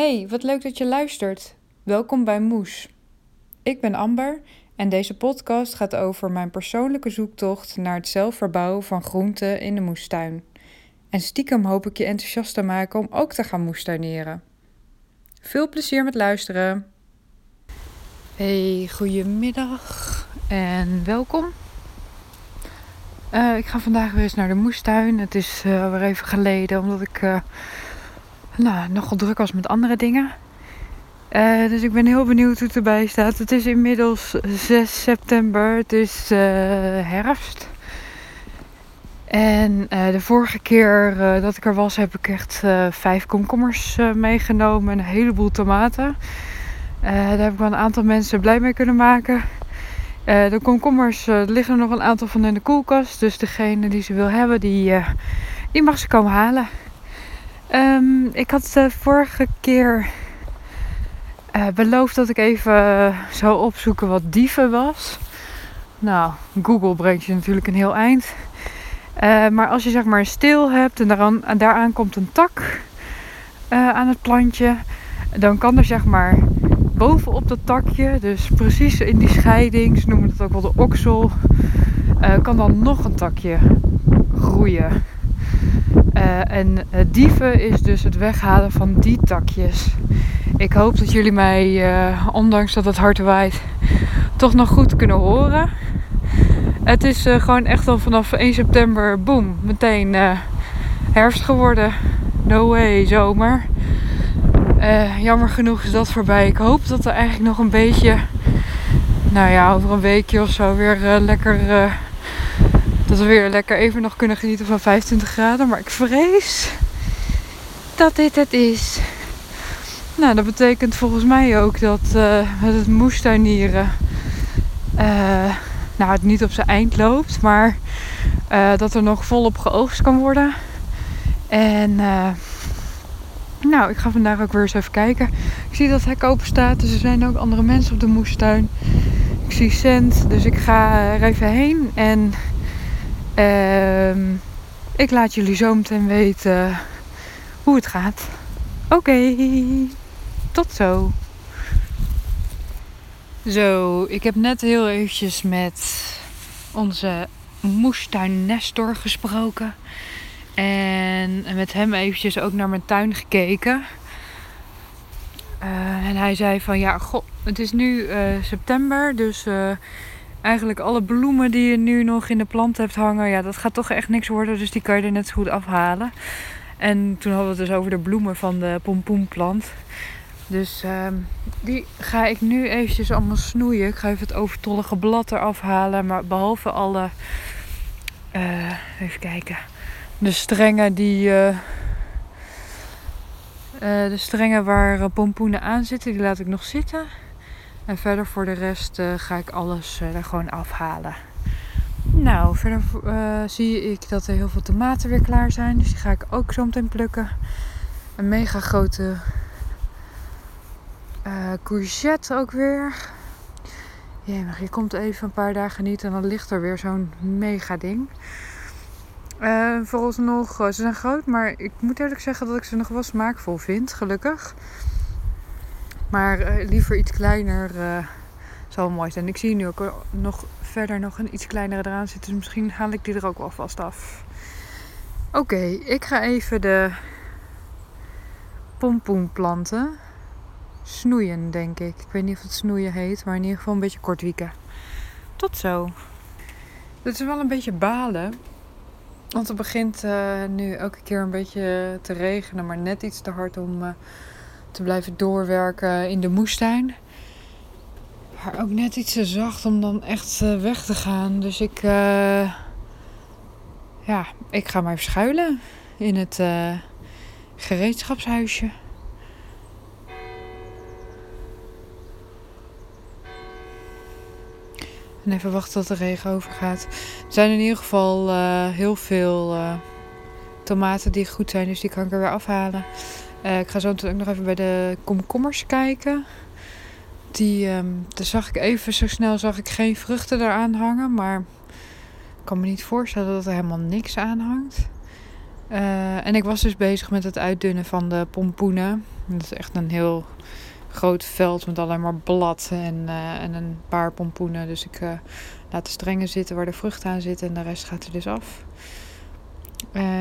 Hey, wat leuk dat je luistert. Welkom bij Moes. Ik ben Amber en deze podcast gaat over mijn persoonlijke zoektocht naar het zelf verbouwen van groenten in de moestuin. En stiekem hoop ik je enthousiast te maken om ook te gaan moestuineren. Veel plezier met luisteren. Hey, goedemiddag en welkom. Uh, ik ga vandaag weer eens naar de moestuin. Het is uh, weer even geleden, omdat ik uh, nou, nogal druk was met andere dingen. dus ik ben heel benieuwd hoe het erbij staat. Het is inmiddels 6 september. Het is herfst. En de vorige keer dat ik er was, heb ik echt vijf komkommers meegenomen en een heleboel tomaten. daar heb ik wel een aantal mensen blij mee kunnen maken. De komkommers, liggen er nog een aantal van in de koelkast. Dus degene die ze wil hebben, die, die mag ze komen halen. Um, ik had de vorige keer beloofd dat ik even zou opzoeken wat dieven was. Nou, Google brengt je natuurlijk een heel eind. maar als je zeg maar een steel hebt en daaraan, daaraan komt een tak aan het plantje, dan kan er zeg maar bovenop dat takje, dus precies in die scheiding, ze noemen het ook wel de oksel, kan dan nog een takje groeien. Uh, en uh, dieven is dus het weghalen van die takjes. Ik hoop dat jullie mij, ondanks dat het hard waait, toch nog goed kunnen horen. Het is gewoon echt al vanaf 1 september, boom, meteen herfst geworden. No way, zomer. Jammer genoeg is dat voorbij. Ik hoop dat er eigenlijk nog een beetje, nou ja, over een weekje of zo weer lekker. Uh, dat we weer lekker even nog kunnen genieten van 25 graden. Maar ik vrees dat dit het is. Nou, dat betekent volgens mij ook dat met het moestuinieren. nou, het niet op zijn eind loopt, maar dat er nog volop geoogst kan worden. En nou, ik ga vandaag ook weer eens even kijken. Ik zie dat het hek open staat, dus er zijn ook andere mensen op de moestuin. Ik zie Cent, dus ik ga er even heen. En uh, ik laat jullie zo meteen weten hoe het gaat. Oké, tot zo. Zo, ik heb net heel eventjes met onze moestuin Nestor gesproken. En met hem eventjes ook naar mijn tuin gekeken. Uh, en hij zei van ja, god, het is nu uh, september, dus uh, eigenlijk alle bloemen die je nu nog in de plant hebt hangen, ja, dat gaat toch echt niks worden, dus die kan je er net zo goed afhalen. En toen hadden we het dus over de bloemen van de pompoenplant. Dus ehm, die ga ik nu eventjes allemaal snoeien. Ik ga even het overtollige blad eraf halen, maar behalve alle, even kijken de strengen die. Uh, uh, de strengen waar pompoenen aan zitten, die laat ik nog zitten. En verder voor de rest ga ik alles er gewoon afhalen. Nou, verder zie ik dat er heel veel tomaten weer klaar zijn. Dus die ga ik ook zo meteen plukken. Een mega grote courgette ook weer. je komt even een paar dagen niet en dan ligt er weer zo'n mega ding. Uh, vooralsnog, ze zijn groot, maar ik moet eerlijk zeggen dat ik ze nog wel smaakvol vind, gelukkig. Maar uh, liever iets kleiner zal mooi zijn. Ik zie nu ook nog verder nog een iets kleinere eraan zitten, dus misschien haal ik die er ook wel vast af. Oké, ik ga even de pompoenplanten snoeien, denk ik. Ik weet niet of het snoeien heet, maar in ieder geval een beetje kort wieken. Tot zo. Het is wel een beetje balen want het begint nu elke keer een beetje te regenen, maar net iets te hard om te blijven doorwerken in de moestuin. Maar ook net iets te zacht om dan echt uh, weg te gaan. Dus ik, ja, ik ga maar even schuilen in het gereedschapshuisje. En even wachten tot de regen overgaat. Er zijn in ieder geval heel veel tomaten die goed zijn, dus die kan ik er weer afhalen. Uh, ik ga zo ook nog even bij de komkommers kijken. Die, um, daar zag ik even zo snel zag ik geen vruchten eraan hangen, maar ik kan me niet voorstellen dat er helemaal niks aan hangt. Eh, en ik was dus bezig met het uitdunnen van de pompoenen. Dat is echt een heel groot veld met alleen maar blad en, eh, en een paar pompoenen. Dus ik laat de strengen zitten waar de vruchten aan zitten en de rest gaat er dus af.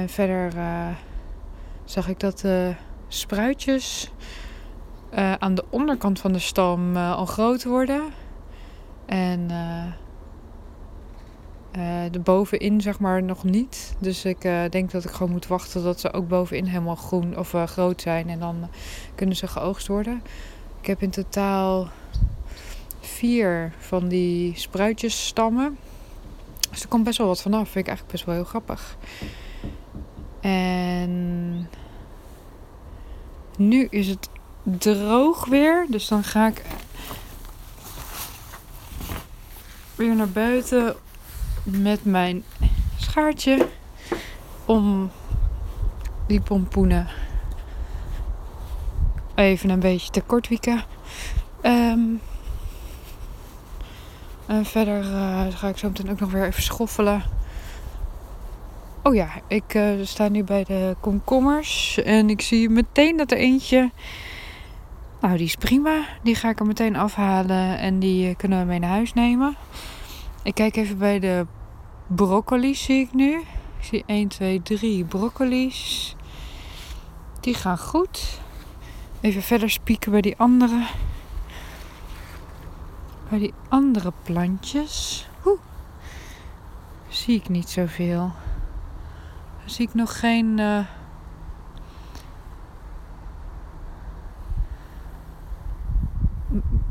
verder zag ik dat de spruitjes aan de onderkant van de stam al groot worden. En uh, de bovenin zeg maar nog niet. Dus ik denk dat ik gewoon moet wachten tot ze ook bovenin helemaal groen of groot zijn. En dan kunnen ze geoogst worden. Ik heb in totaal vier van die spruitjesstammen. Dus er komt best wel wat vanaf. Vind ik eigenlijk best wel heel grappig. En nu is het droog weer. Dus dan ga ik weer naar buiten met mijn schaartje om die pompoenen even een beetje te kortwieken. Um, en verder uh, ga ik zo meteen ook nog weer even schoffelen. Oh ja, ik uh, sta nu bij de komkommers. En ik zie meteen dat er eentje. Nou, die is prima. Die ga ik er meteen afhalen. En die kunnen we mee naar huis nemen. Ik kijk even bij de broccoli's zie ik nu. Ik zie 1, 2, 3 broccoli's. Die gaan goed. Even verder spieken bij die andere. Bij die andere plantjes. Oeh. Zie ik niet zoveel. Zie ik nog geen. Uh...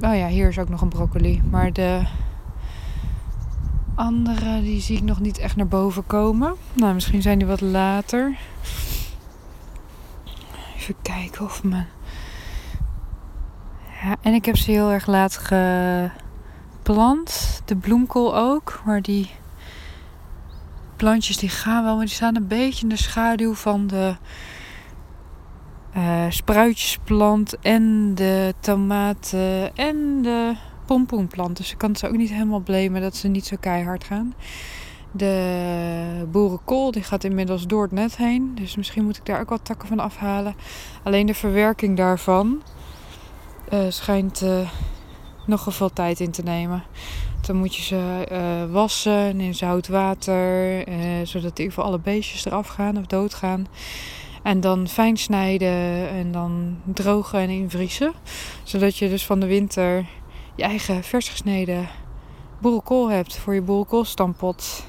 Oh ja, hier is ook nog een broccoli. Maar de andere die zie ik nog niet echt naar boven komen. Nou, misschien zijn die wat later. Even kijken of me. Ja, en ik heb ze heel erg laat geplant. De bloemkool ook. Maar die plantjes die gaan wel, maar die staan een beetje in de schaduw van de uh, spruitjesplant en de tomaten en de pompoenplant. Dus ik kan ze ook niet helemaal blamen dat ze niet zo keihard gaan. De boerenkool die gaat inmiddels door het net heen. Dus misschien moet ik daar ook wat takken van afhalen. Alleen de verwerking daarvan uh, schijnt uh, nogal veel tijd in te nemen. Dan moet je ze uh, wassen in zout water. zodat in ieder geval alle beestjes eraf gaan of doodgaan. En dan fijn snijden en dan drogen en invriezen. Zodat je dus van de winter je eigen vers gesneden boerenkool hebt voor je boerenkoolstampot.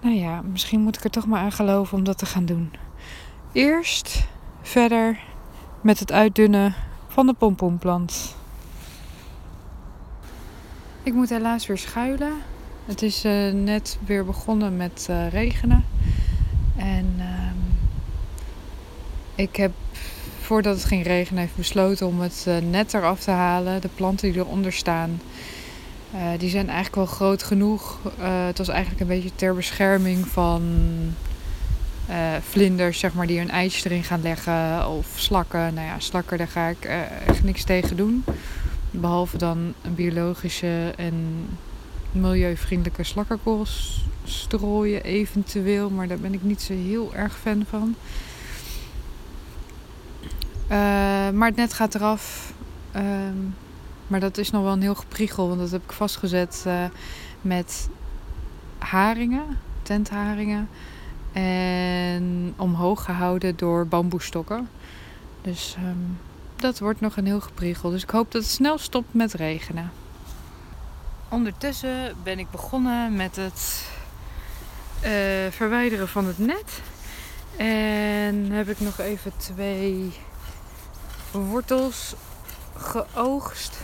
Nou ja, misschien moet ik er toch maar aan geloven om dat te gaan doen. Eerst verder met het uitdunnen van de pompoenplant. Ik moet helaas weer schuilen. Het is uh, net weer begonnen met uh, regenen. En uh, ik heb voordat het ging regenen, heeft besloten om het uh, net eraf te halen. De planten die eronder staan, die zijn eigenlijk wel groot genoeg. Het was eigenlijk een beetje ter bescherming van vlinders, zeg maar, die een eitje erin gaan leggen. Of slakken. Nou ja, slakken, daar ga ik echt niks tegen doen. Behalve dan een biologische en milieuvriendelijke slakkenkool strooien eventueel. Maar daar ben ik niet zo heel erg fan van. Uh, maar het net gaat eraf. Ehm, maar dat is nog wel een heel gepriegel, want dat heb ik vastgezet uh, met haringen, tentharingen. En omhoog gehouden door bamboestokken. Dus um, dat wordt nog een heel gepriegel. Dus ik hoop dat het snel stopt met regenen. Ondertussen ben ik begonnen met het uh, verwijderen van het net. En heb ik nog even twee wortels geoogst.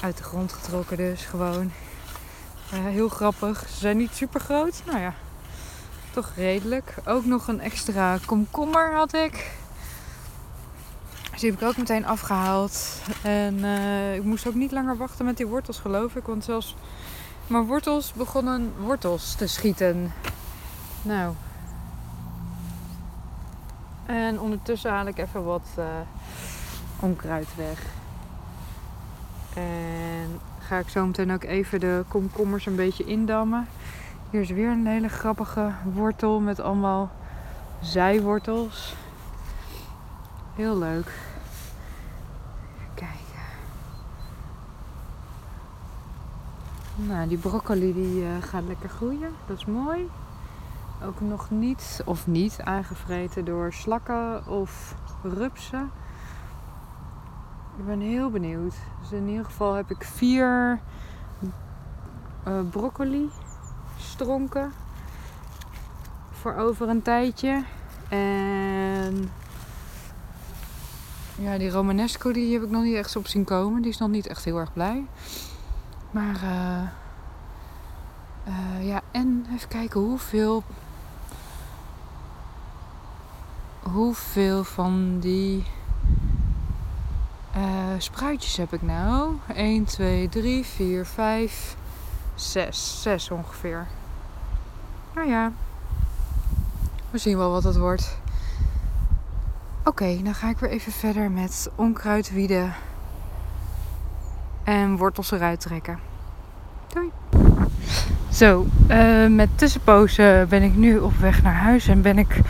Uit de grond getrokken dus gewoon. Uh, heel grappig. Ze zijn niet super groot. Nou ja, toch redelijk. Ook nog een extra komkommer had ik. Die heb ik ook meteen afgehaald. En uh, ik moest ook niet langer wachten met die wortels geloof ik. Want zelfs mijn wortels begonnen wortels te schieten. Nou, en ondertussen haal ik even wat uh, onkruid weg. En ga ik zo meteen ook even de komkommers een beetje indammen. Hier is weer een hele grappige wortel met allemaal zijwortels. Heel leuk. Even kijken. Nou, die broccoli die uh, gaat lekker groeien. Dat is mooi. Ook nog niet, of niet, aangevreten door slakken of rupsen. Ik ben heel benieuwd. Dus in ieder geval heb ik vier uh, broccoli stronken voor over een tijdje. En ja, die Romanesco die heb ik nog niet echt op zien komen. Die is nog niet echt heel erg blij. Maar uh, uh, ja, en even kijken hoeveel. Hoeveel van die uh, spruitjes heb ik nou? 1, 2, 3, 4, 5, 6. 6 ongeveer. Nou ja, we zien wel wat het wordt. Oké, okay, dan ga ik weer even verder met onkruid wieden en wortels eruit trekken. Doei! Zo, uh, met tussenpozen ben ik nu op weg naar huis en ben ik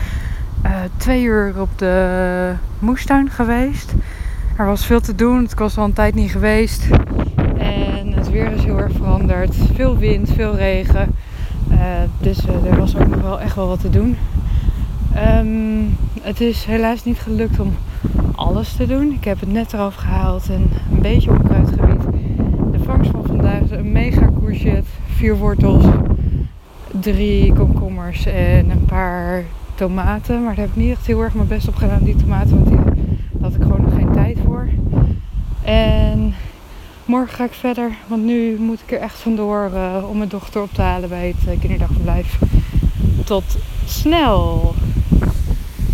uh, twee uur op de moestuin geweest. Er was veel te doen, ik was al een tijd niet geweest. En het weer is heel erg veranderd. Veel wind, veel regen. Uh, dus er was ook nog wel echt wel wat te doen. Um, het is helaas niet gelukt om alles te doen. Ik heb het net eraf gehaald en een beetje onkruidgebied. De vangst van vandaag is een mega courgette, vier wortels, drie komkommers en een paar tomaten. Maar daar heb ik niet echt heel erg mijn best op gedaan, die tomaten, want die had ik gewoon nog geen tijd voor. En morgen ga ik verder, want nu moet ik er echt vandoor uh, om mijn dochter op te halen bij het uh, kinderdagverblijf. Tot snel!